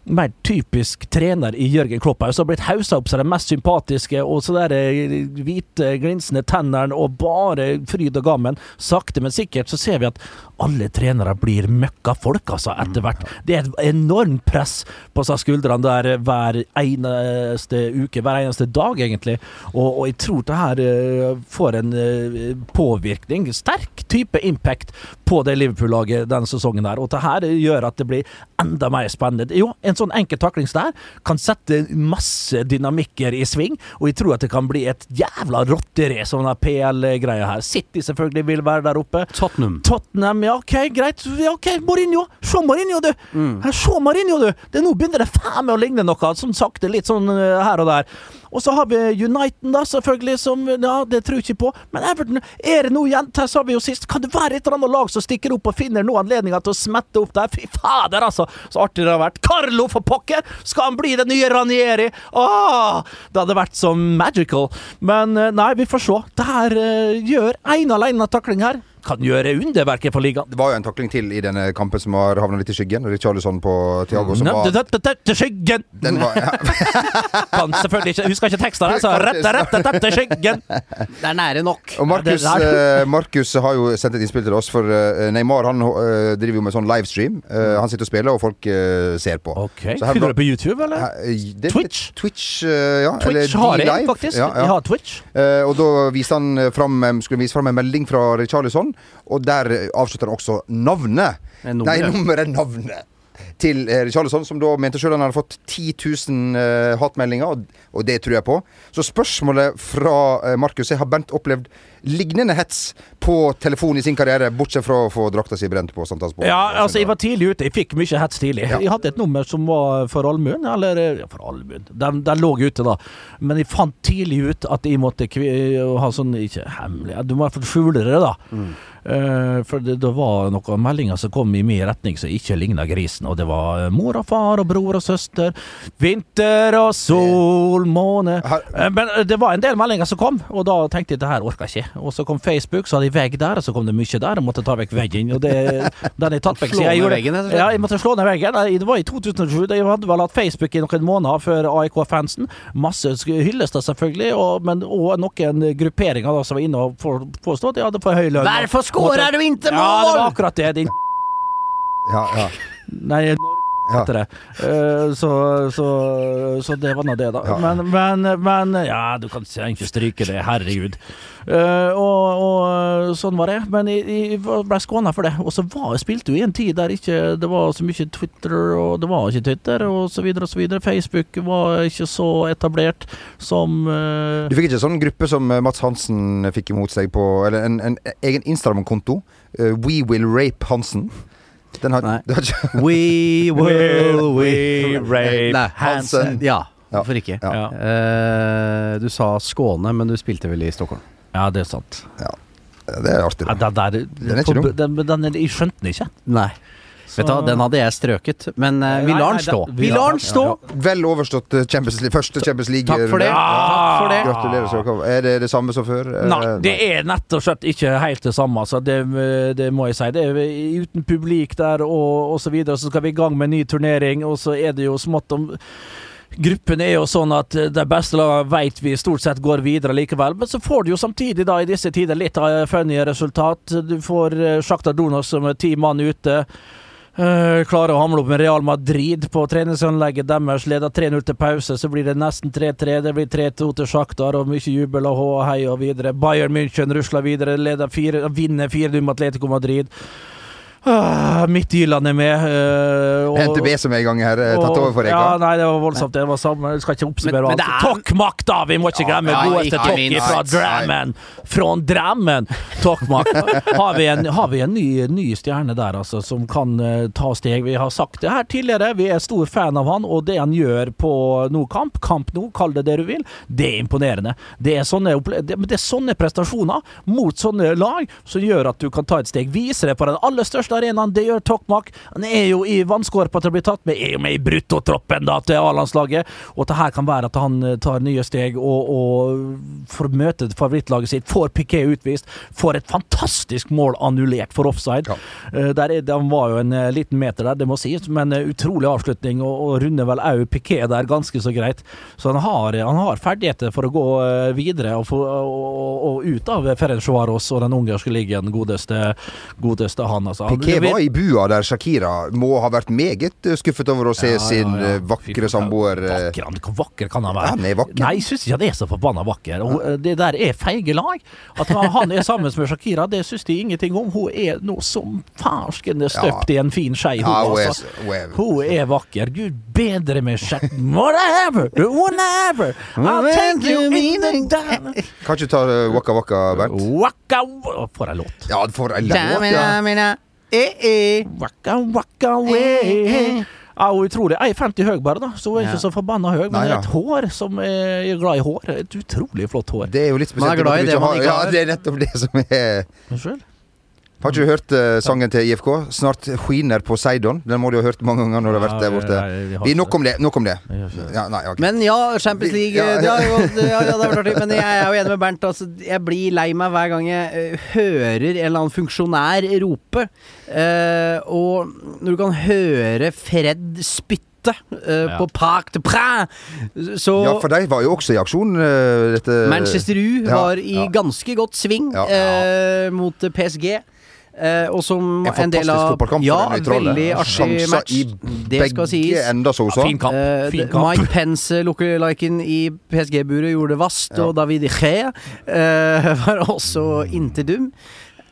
[SPEAKER 1] mer typisk trener i Jørgen Klopp her, som har blitt haussa opp som den mest sympatiske, og så der eh, hvite, glinsende tennene og bare fryd og gammen. Sakte, men sikkert så ser vi at alle trenere blir møkkafolk, altså, etter hvert. Det er et enormt press på seg skuldrene der hver eneste uke, hver eneste dag, egentlig. Og, og jeg tror det her uh, får en uh, påvirkning, sterk type impact, på det Liverpool-laget denne sesongen her. Og det her gjør at det blir enda mer spennende. Jo, en sånn enkel taklings der kan sette masse dynamikker i sving, og jeg tror at det kan bli et jævla rotteri, sånn PL-greia her. City selvfølgelig vil være der oppe.
[SPEAKER 2] Tottenham.
[SPEAKER 1] Tottenham, ja, OK, greit. Ja, OK, Mourinho. Se Mourinho, du. Mm. Se Mourinho, du. Det Nå begynner det faen meg å ligne noe, sånn sakte, litt sånn uh, her og der. Og så har vi Uniten, da, selvfølgelig, som Ja, det tror jeg ikke på. Men Everton, er det noe igjen? Her sa vi jo sist. Kan det være et eller annet lag som stikker opp og finner noen anledninger til å smette opp der? Fy fader, altså! Så artig det har vært. Carlo, for pokker! Skal han bli den nye Ranieri? Åh! Det hadde vært så magical. Men eh, nei, vi får se. Det her uh, gjør ene alene takling her kan gjøre underverker for ligaen.
[SPEAKER 3] Det var jo en takling til i denne kampen som har havna litt i skyggen. Richarlison på Thiago som
[SPEAKER 1] var
[SPEAKER 3] Til
[SPEAKER 1] skyggen!
[SPEAKER 3] Den var, ja.
[SPEAKER 1] kan selvfølgelig ikke Husker ikke teksten altså. så rette, rette, rette skyggen!
[SPEAKER 2] Det er nære nok.
[SPEAKER 3] Og Markus, Markus har jo sendt et innspill til oss, for uh, Neymar han uh, driver jo med sånn livestream. han sitter og spiller, og folk ser på.
[SPEAKER 1] Ok, Finner du det på YouTube, eller?
[SPEAKER 3] Det,
[SPEAKER 1] Twitch?
[SPEAKER 3] Twitch, ja.
[SPEAKER 1] Twitch har jeg, faktisk. Ja, ja. Jeg har Twitch.
[SPEAKER 3] og da viste han fram, skulle vise fram en melding fra Richarlison og der avslutter han også navnet. Nei, nummeret, navnet til eh, Richarlison, som da mente sjøl han hadde fått 10 000 uh, hatmeldinger, og, det tror jeg på. Så spørsmålet fra uh, Markus er har Bernt opplevd lignende hets på telefon i sin karriere, bortsett fra å få drakta si brent på Sankthansborg?
[SPEAKER 1] Ja, altså, jeg var tidlig ute. Jeg fikk mye hets tidlig. Ja. Jeg hadde et nummer som var for allmuen, eller ja, for allmuen. Den, den, lå ute da. Men jeg fant tidlig ut at jeg måtte ha sånn Ikke hemmelig, du må i hvert fall skjule det, da. Mm. Uh, for det, det, var noen meldinger som kom i min retning som ikke ligna grisen. Og det var mor og far og bror og søster. Vinter og sol, måne uh, Men det var en del meldinger som kom, og da tenkte jeg det her orker jeg ikke. Og så kom Facebook, så hadde jeg vegg der, og så kom det mye der. Jeg måtte ta vekk veggen. Og det, den jeg tatt vekk
[SPEAKER 2] Slå ned veggen?
[SPEAKER 1] Ja, jeg måtte slå ned veggen. Det var i 2007. Jeg hadde vel hatt Facebook i noen måneder før AIK-fansen. Masse hyllester, selvfølgelig, og, men òg noen grupperinger da, som var inne og påstod at jeg hadde for høy lønn.
[SPEAKER 2] Skårer du ikke mål?!
[SPEAKER 1] Ja, det var akkurat det, din
[SPEAKER 3] Ja, ja.
[SPEAKER 1] Nei, heter det. Uh, så, så, så, det var nå det, da. Men, men, men, Ja, du kan ikke stryke det, herregud. Uh, og, og, sånn var det. Men jeg, jeg ble skåna for det. Og så var, spilte jo i en tid der ikke det var så mye Twitter, og det var ikke Twitter, og så videre og så videre. Facebook var ikke så etablert som uh,
[SPEAKER 3] Du fikk ikke sånn gruppe som Mats Hansen fikk imot seg på Eller en, en egen Instagram-konto? We Will Rape Hansen.
[SPEAKER 2] Den har, Nei. We will we rape Nei,
[SPEAKER 3] Hansen.
[SPEAKER 2] Ja, hvorfor ikke? Ja. Uh, du sa Skåne, men du spilte vel i Stockholm?
[SPEAKER 1] Ja, det er sant.
[SPEAKER 3] Ja. Det er artig.
[SPEAKER 1] Ja, den, der, den, er ikke dum. Den, den, jeg skjønte den ikke.
[SPEAKER 2] Nei. Vet du, Den hadde jeg strøket, men uh, vi lar den stå. Vi lar den stå!
[SPEAKER 3] Vel overstått eh, Champions League, første Champions League.
[SPEAKER 2] Takk for det. Takk for det.
[SPEAKER 3] Gratulerer. Er det det samme som før?
[SPEAKER 1] Nei, det er nett og slett ikke helt det samme. Altså. Det, det, må jeg si. Det er uten publik der og, og så videre. Så skal vi i gang med en ny turnering, og så er det jo smått om Gruppen er jo sånn at de beste lagene vet vi stort sett går videre likevel. Men så får du jo samtidig da i disse tider litt av funny resultat. Du får Sjakta Donos som er ti mann ute. Uh, klarer å hamle opp med Real Madrid på treningsanlegget deres. Leder 3-0 til pause, så blir det nesten 3-3. Det blir 3-2 til Sjaktar og mye jubel og hei og videre. Bayern München rusler videre, leder fire, vinner 4-0 med Atletico Madrid. Ah, Midtjylland er med. Uh, og-
[SPEAKER 3] NTB som er i gang her, eh, tatt over for
[SPEAKER 1] Ja, nei, det var voldsomt. Det var samme, jeg skal ikke oppsummere alt.
[SPEAKER 2] er-
[SPEAKER 1] Tokmak, da! Vi må ikke glemme
[SPEAKER 2] Ja,
[SPEAKER 1] godeste Tokki fra Drammen. Fra Drammen! Tokmak. Har vi en, har vi en ny, ny stjerne der, altså, som kan uh, ta steg? Vi har sagt det her tidligere, vi er stor fan av han, og det han gjør på nå kamp, kamp nå, kall det det du vil, det er imponerende. Det er sånne, det, det er sånne prestasjoner mot sånne lag som gjør at du kan ta et steg. Vise det på den aller største arenaen, det gjør Tokmak. Han er jo i vannskorpa til å bli tatt med, er jo med i bruttotroppen da til A-landslaget. Og det her kan være at han eh, tar nye steg og, og får møte favorittlaget sitt, får Piquet utvist, får et fantastisk mål annullert for offside.
[SPEAKER 3] Ja.
[SPEAKER 1] Eh, Der er, han var jo en eh, liten meter der, det må sies, men utrolig avslutning, og, og runder vel òg Piquet der ganske så greit. Så han har, han har ferdigheter for å gå videre og, få, og, og ut av Ferencvaros og den ungarske ligaen, godeste, godeste han. Altså.
[SPEAKER 3] Piqué var i bua der Shakira må ha vært meget eh, skuffet over å se
[SPEAKER 1] Ja, ja,
[SPEAKER 3] sin
[SPEAKER 1] ja.
[SPEAKER 3] eh, vakre samboer eh,
[SPEAKER 1] Vakker, han, hvor vakker kan han være?
[SPEAKER 3] Han er vakker.
[SPEAKER 1] Nei, jeg syns ikke han er så forbanna vakker. Og, eh, det der er feige lag. At han, er sammen med Shakira, det syns de ingenting om. Hun er nå som farskende støpt i en fin skei, hun,
[SPEAKER 3] Ja,
[SPEAKER 1] altså.
[SPEAKER 3] hun er-
[SPEAKER 1] er vakker. Gud bedre med Shak... Whatever! Whatever! I'll take you in the down.
[SPEAKER 3] Kan ikke ta eh, Waka Waka, Bernt?
[SPEAKER 1] Waka wa- For ei låt.
[SPEAKER 3] Ja, for ei låt, ja.
[SPEAKER 1] Waka waka way. Ja, hun er utrolig. 1,50 høy bare, da, så hun er ikke så forbanna høy. Men
[SPEAKER 3] Nei, ja.
[SPEAKER 1] et hår som er glad i hår. Et utrolig flott hår.
[SPEAKER 3] Det er jo litt spesielt.
[SPEAKER 2] Man er glad i det man ikke har.
[SPEAKER 3] Ja, det er nettopp det som er
[SPEAKER 1] Unnskyld?
[SPEAKER 3] Har ikke du hørt uh, sangen til IFK? 'Snart skiner Poseidon'? Den må du ha hørt mange ganger når du har vært der borte.
[SPEAKER 1] Vi-
[SPEAKER 3] nok om det. Nok om det.
[SPEAKER 1] Det.
[SPEAKER 3] Ja, nei, okay.
[SPEAKER 2] Men ja, Champions League
[SPEAKER 3] Ja, ja.
[SPEAKER 2] har jo, det, ja, ja, det har vært artig. Men jeg er jo enig med Bernt. Altså, jeg blir lei meg hver gang jeg eh, hører en eller annen funksjonær rope. Uh, og når du kan høre Fred spytte Uh,
[SPEAKER 1] Ja.
[SPEAKER 2] på Parc de Prins så
[SPEAKER 3] ja, for de var jo også i aksjon, Uh, dette
[SPEAKER 2] Manchester U
[SPEAKER 3] Ja,
[SPEAKER 2] var i
[SPEAKER 3] ja.
[SPEAKER 2] ganske godt sving
[SPEAKER 3] Ja.
[SPEAKER 2] eh, mot PSG. Eh, og som
[SPEAKER 3] En
[SPEAKER 2] en, del av
[SPEAKER 3] fotballkamp for
[SPEAKER 2] Ja,
[SPEAKER 3] den nøytrale.
[SPEAKER 2] veldig artig match.
[SPEAKER 3] i
[SPEAKER 2] Det skal sies.
[SPEAKER 3] Ender, så hun sa.
[SPEAKER 1] Fin kamp.
[SPEAKER 2] Eh,
[SPEAKER 1] fin kamp.
[SPEAKER 2] Mike Pence, lookaliken i PSG-buret, gjorde det vast,
[SPEAKER 3] Ja.
[SPEAKER 2] og David Gea eh, var også inte dum.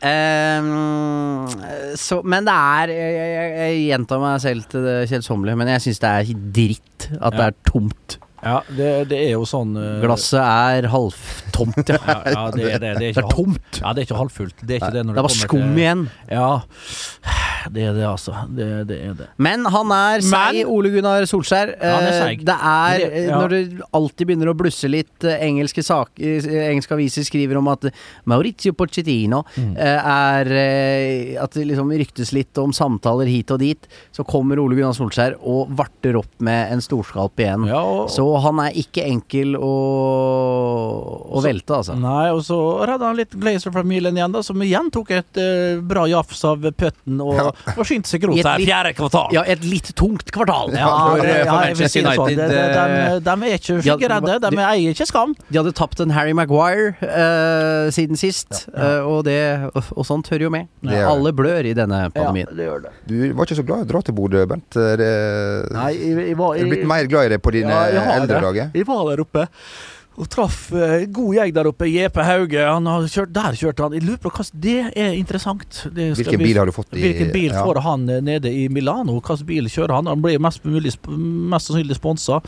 [SPEAKER 2] Eh, så, men det er Jeg, jeg, jeg gjentar meg selv til det kjedsommelige, men jeg syns det er dritt at det er tomt.
[SPEAKER 1] Ja, det, det er jo sånn uh,
[SPEAKER 2] Glasset er halvtomt, ja.
[SPEAKER 1] Ja, ja det, er det, det er
[SPEAKER 2] Det er tomt.
[SPEAKER 1] Ja, det er ikke halvfullt. Det er ikke det når
[SPEAKER 2] Det er bare
[SPEAKER 1] kommer
[SPEAKER 2] skum igjen.
[SPEAKER 1] Ja, det er det, altså. Det, det er det.
[SPEAKER 2] Men han er seig, Ole Gunnar Solskjær.
[SPEAKER 1] Han er
[SPEAKER 2] Eh,
[SPEAKER 1] seig.
[SPEAKER 2] Det er eh,
[SPEAKER 1] ja.
[SPEAKER 2] Når det alltid begynner å blusse litt eh, engelske sak, Engelske aviser skriver om at Maurizio Pochettino
[SPEAKER 1] Mm.
[SPEAKER 2] eh, er eh, At det liksom ryktes litt om samtaler hit og dit. Så kommer Ole Gunnar Solskjær og varter opp med en storskalp igjen.
[SPEAKER 1] Ja, og,
[SPEAKER 2] Så han er ikke enkel å, å
[SPEAKER 1] Så-
[SPEAKER 2] velte, altså.
[SPEAKER 1] Nei, og så redda han litt Glazer-familien igjen, da, som igjen tok et uh, bra jafs av putten og
[SPEAKER 3] Ja.
[SPEAKER 1] Forsynte seg
[SPEAKER 2] I
[SPEAKER 1] grovt
[SPEAKER 2] et
[SPEAKER 1] fjerde kvartal.
[SPEAKER 2] Ja, et litt tungt kvartal.
[SPEAKER 1] Ja,
[SPEAKER 2] for,
[SPEAKER 1] ja,
[SPEAKER 2] for
[SPEAKER 1] jeg
[SPEAKER 2] Manchester. United.
[SPEAKER 1] De, de,
[SPEAKER 2] eh,
[SPEAKER 1] de, de er ikke
[SPEAKER 2] Ja,
[SPEAKER 1] skyggeredde, de
[SPEAKER 2] de-
[SPEAKER 1] eier ikke skam.
[SPEAKER 2] De hadde tapt en Harry Maguire eh, siden sist, eh, og, det, og, og sånt hører jo med. Alle blør i denne pandemien.
[SPEAKER 1] det gjør det.
[SPEAKER 3] Du var ikke så glad i å dra til Bodø, Bent. Er det,
[SPEAKER 1] Nei, jeg, jeg var
[SPEAKER 3] er du blitt mer glad i det på dine
[SPEAKER 1] Ja,
[SPEAKER 3] eldre dager?
[SPEAKER 1] Jeg var der oppe. Og traff eh, god gjeng der oppe. JP Hauge. Han har kjørt, der kjørte han. Jeg lurer på hva Det er interessant. Det skal
[SPEAKER 3] Hvilken
[SPEAKER 1] vi-
[SPEAKER 3] bil har du fått i
[SPEAKER 1] Hvilken bil
[SPEAKER 3] ja.
[SPEAKER 1] får han eh, nede i Milano? Hvilken bil kjører han? Han blir mest, mulig, sp- mest sannsynlig sponsa.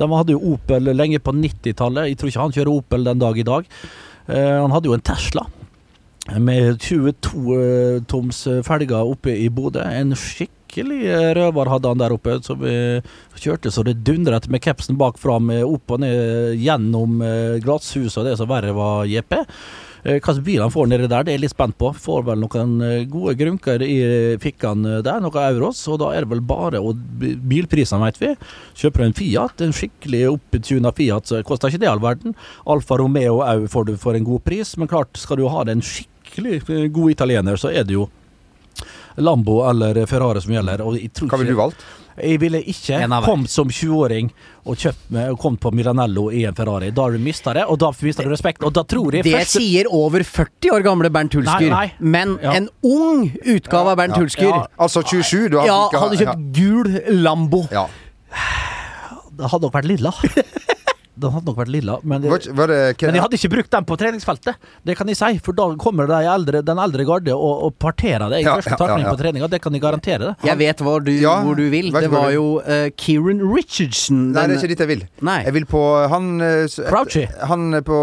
[SPEAKER 1] De hadde jo Opel lenge på 90-tallet. Jeg tror ikke han kjører Opel den dag i dag. Eh, han hadde jo en Tesla. Med 22 eh, toms eh, felger oppe i Bodø. En skikkelig eh, røver hadde han der oppe, som vi kjørte så det dundret med capsen bak fram, eh, opp og ned gjennom eh, glasshuset og det som verre var JP. Slags bil han får nedi der, det er jeg litt spent på. Får vel noen gode grunker i fikkene der, noen euros, og da er det vel bare å Bilprisene, vet vi. Kjøper du en Fiat, en skikkelig opptuna Fiat, så koster ikke det all verden. Alfa Romeo òg får du for en god pris, men klart, skal du ha en skikkelig god italiener, så er det jo Lambo eller Ferrari som gjelder. Og jeg tror
[SPEAKER 3] Hva ville du valgt?
[SPEAKER 1] jeg ville ikke kommet som 20-åring og og kommet på Milanello i en Ferrari. Da har du mista det, og da mister du respekt. Og da tror jeg
[SPEAKER 2] Det
[SPEAKER 1] første-
[SPEAKER 2] sier over 40 år gamle Bernt Hulsker.
[SPEAKER 1] Nei, nei.
[SPEAKER 2] Men
[SPEAKER 1] Ja.
[SPEAKER 2] en ung utgave av Bernt
[SPEAKER 3] Ja.
[SPEAKER 2] Hulsker
[SPEAKER 1] Ja.
[SPEAKER 3] Altså 27, du har
[SPEAKER 2] ja,
[SPEAKER 3] ikke-
[SPEAKER 2] hadde kjøpt gul Lambo.
[SPEAKER 3] ja.
[SPEAKER 1] Det hadde nok vært lilla. den hadde nok vært lilla. Men,
[SPEAKER 3] Var, var det
[SPEAKER 1] men jeg hadde ikke brukt den på treningsfeltet, det kan jeg si. For da kommer de eldre, den eldre garde og, og parterer deg i
[SPEAKER 3] Ja,
[SPEAKER 1] første
[SPEAKER 3] ja,
[SPEAKER 1] takning
[SPEAKER 3] ja, ja.
[SPEAKER 1] på treninga. Det kan jeg garantere. det
[SPEAKER 2] Jeg vet hvor du,
[SPEAKER 3] Ja,
[SPEAKER 2] hvor du vil. Det var
[SPEAKER 3] du-
[SPEAKER 2] jo uh, Kieran Richardson.
[SPEAKER 3] Nei, det er ikke dit jeg vil.
[SPEAKER 2] Nei.
[SPEAKER 3] Jeg vil på han uh,
[SPEAKER 1] Crouchy.
[SPEAKER 3] Han på,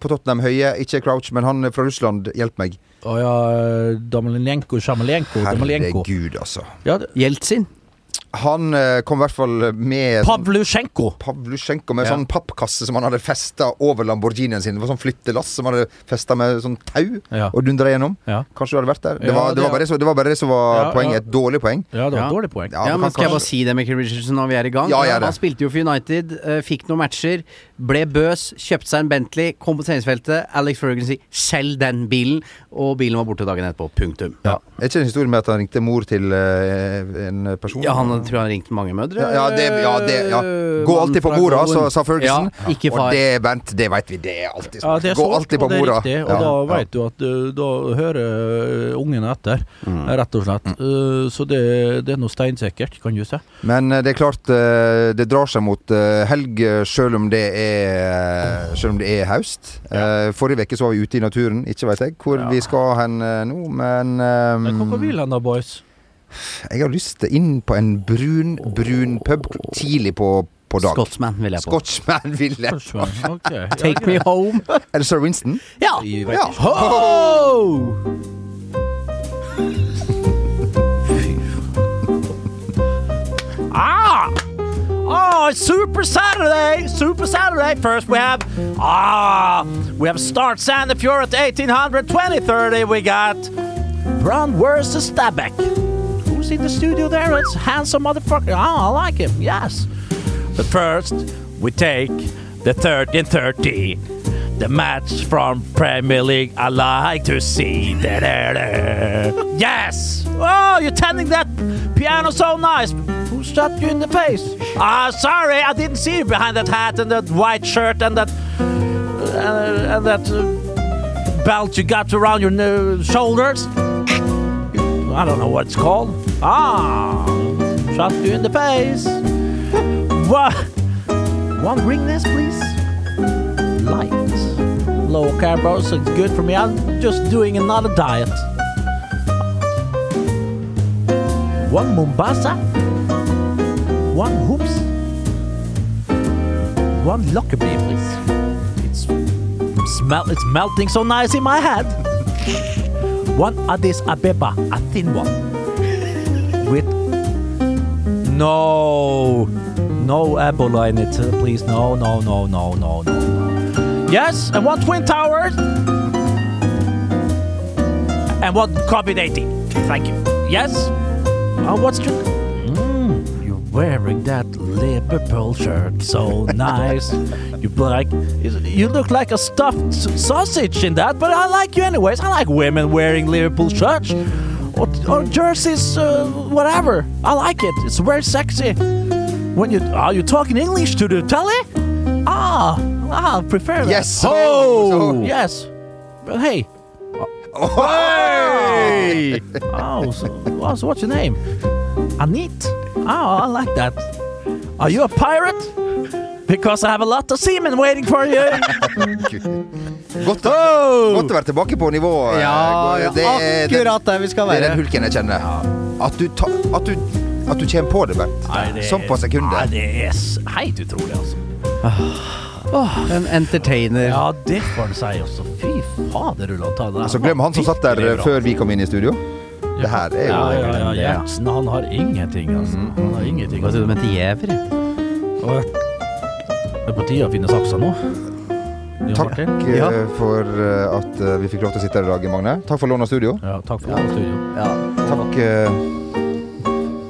[SPEAKER 3] på Tottenham Høye, ikke Crouch, men han fra Russland. Hjelp meg.
[SPEAKER 1] Å ja, Damelenko, Sjamalenko
[SPEAKER 3] Herregud, altså.
[SPEAKER 1] Ja, det-
[SPEAKER 2] Jeltsin.
[SPEAKER 3] Han eh, kom i hvert fall med
[SPEAKER 1] Pavlusjenko.
[SPEAKER 3] Pavlusjenko med
[SPEAKER 1] Ja.
[SPEAKER 3] sånn pappkasse som han hadde festa over Lamborghinien sin. Det var sånn flyttelass som han hadde festa med sånn tau
[SPEAKER 1] Ja.
[SPEAKER 3] og dundra gjennom.
[SPEAKER 1] Ja.
[SPEAKER 3] Kanskje du hadde vært der? Det,
[SPEAKER 1] Ja,
[SPEAKER 3] var, det,
[SPEAKER 1] det-
[SPEAKER 3] var, bare det, var bare det som var
[SPEAKER 1] Ja,
[SPEAKER 3] poenget.
[SPEAKER 1] ja.
[SPEAKER 3] Et dårlig poeng.
[SPEAKER 1] Ja, det var et dårlig poeng.
[SPEAKER 3] Ja,
[SPEAKER 2] Ja,
[SPEAKER 3] men
[SPEAKER 2] Skal jeg bare si det Michael Richardson når vi er i gang? Han spilte jo for United, eh, fikk noen matcher, ble bøs, kjøpte seg en Bentley, kom på treningsfeltet. Alex Ferguson sier 'selg den bilen', og bilen var borte dagen etterpå. Punktum.
[SPEAKER 3] Ja. Er ikke det en historie med at han ringte mor til eh, en person?
[SPEAKER 2] Ja, han tror han ringte mange mødre.
[SPEAKER 3] Ja, ja, det, ja, det, ja. Gå alltid på borda, sa Ferguson.
[SPEAKER 2] Ja, ikke far.
[SPEAKER 3] Og det, Bent, det veit vi, det er alltid
[SPEAKER 1] Ja, det er
[SPEAKER 3] Gå alltid på
[SPEAKER 1] og det er. Riktig, og
[SPEAKER 3] Ja,
[SPEAKER 1] da
[SPEAKER 3] ja.
[SPEAKER 1] vet du at uh, da hører uh, ungene etter, rett og slett. Uh, så det, det er noe steinsikkert, kan du si.
[SPEAKER 3] Men eh, det er klart, eh, det drar seg mot eh, helg, sjøl om det er Sjøl om det er høst. Eh, Forrige uke så var vi ute i naturen, ikke veit jeg hvor
[SPEAKER 1] Ja.
[SPEAKER 3] vi skal hen eh, nå, men um,
[SPEAKER 1] Men hva vil han da, boys?
[SPEAKER 3] Jeg har lyst til inn på en brun, brun pub tidlig på, på dag.
[SPEAKER 2] Scotsman vil jeg på.
[SPEAKER 3] Scotsman vil jeg.
[SPEAKER 1] på. Okay.
[SPEAKER 2] Take me home.
[SPEAKER 3] Er det sir Winston?
[SPEAKER 2] Ja!
[SPEAKER 3] Ja.
[SPEAKER 1] Ho! Ah! Oh, it's Super Saturday! Super Saturday! First we have ah, we have Start Sandefjord at 1800, 2030. We got Brown versus Stabæk. In the studio there? It's handsome motherfucker. Oh, I like him. Yes. But first, we take the 30 and 30. The match from Premier League I like to see. Da-da-da. Yes! Oh, you're tending that piano so nice. Who shot you in the face? Ah, sorry, I didn't see you behind that hat and that white shirt and that uh, and that uh, belt you got around your uh, shoulders. I don't know what it's called. Ah, shot you in the face. What? One this, please. Light. Low carbs, it's good for me. I'm just doing another diet. One Mombasa. One hoops. One Lockerbie, please. It's smell. It's melting so nice in my head. One Addis Abeba, a thin one. With no, no Ebola in it, uh, please. No, no, no, no, no, no. Yes, and one Twin Towers. And one COVID 18. Thank you. Yes? Uh, what's your. Mm, you're wearing that Liverpool shirt. So nice. You like. You look like a stuffed sausage in that, but I like you anyways. I like women wearing Liverpool shirts. Or, or jerseys, uh, whatever. I like it. It's very sexy. When you are you talking English to the telly? Ah, ah, I prefer that.
[SPEAKER 3] Yes.
[SPEAKER 1] Oh,
[SPEAKER 3] So-
[SPEAKER 1] yes. But hey.
[SPEAKER 3] Hey!
[SPEAKER 1] Oh, so, oh, so what's your name? Anit. Oh, I like that. Are you a pirate? Because I have a lot of seamen waiting for you.
[SPEAKER 3] Godt, å, godt å være tilbake på nivå. eh,
[SPEAKER 2] Ja,
[SPEAKER 3] det er
[SPEAKER 2] akkurat der vi skal
[SPEAKER 3] Det er den hulken jeg kjenner. At du, ta, at du, at du kommer på det, Bernt. Sånn på
[SPEAKER 1] Nei,
[SPEAKER 3] sekundet.
[SPEAKER 1] det er helt utrolig, altså.
[SPEAKER 2] En entertainer.
[SPEAKER 1] Ja, det får en si også. Fy fader, Ulland. ta det der.
[SPEAKER 3] Så glem han som satt der før vi kom inn i studio. Det her er jo
[SPEAKER 1] Ja, ja, ja. Gjertsen, han har ingenting, altså. Han har ingenting.
[SPEAKER 2] Hva sier du mente gjever?
[SPEAKER 1] Og Det er på tide å finne saksa nå. Ja,
[SPEAKER 3] Takk
[SPEAKER 1] Martin.
[SPEAKER 3] eh,
[SPEAKER 2] Ja.
[SPEAKER 3] for eh, at eh, vi fikk lov til å sitte her i dag, Magne. Takk for lån av studio.
[SPEAKER 1] Ja, takk for det, studio.
[SPEAKER 2] Ja.
[SPEAKER 3] Takk, eh,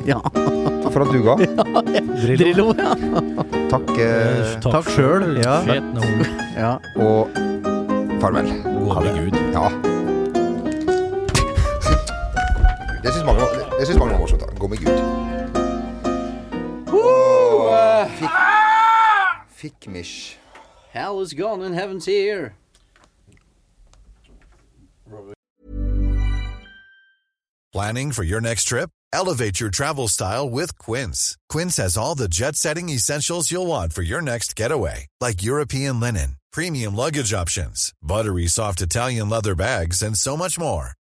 [SPEAKER 2] ja.
[SPEAKER 3] takk for at du ga.
[SPEAKER 2] Drillo, ja.
[SPEAKER 3] Takk eh,
[SPEAKER 2] Takk sjøl, ja.
[SPEAKER 1] Ord.
[SPEAKER 2] ja.
[SPEAKER 3] og farvel.
[SPEAKER 1] Med Gud.
[SPEAKER 3] Ja. Det syns mange, det synes mange var morsomt. da. Gå med Gud. Åh, Fikk, Fikkmish.
[SPEAKER 2] Hell is gone and heaven's here.
[SPEAKER 7] Planning for your next trip? Elevate your travel style with Quince. Quince has all the jet setting essentials you'll want for your next getaway, like European linen, premium luggage options, buttery soft Italian leather bags, and so much more.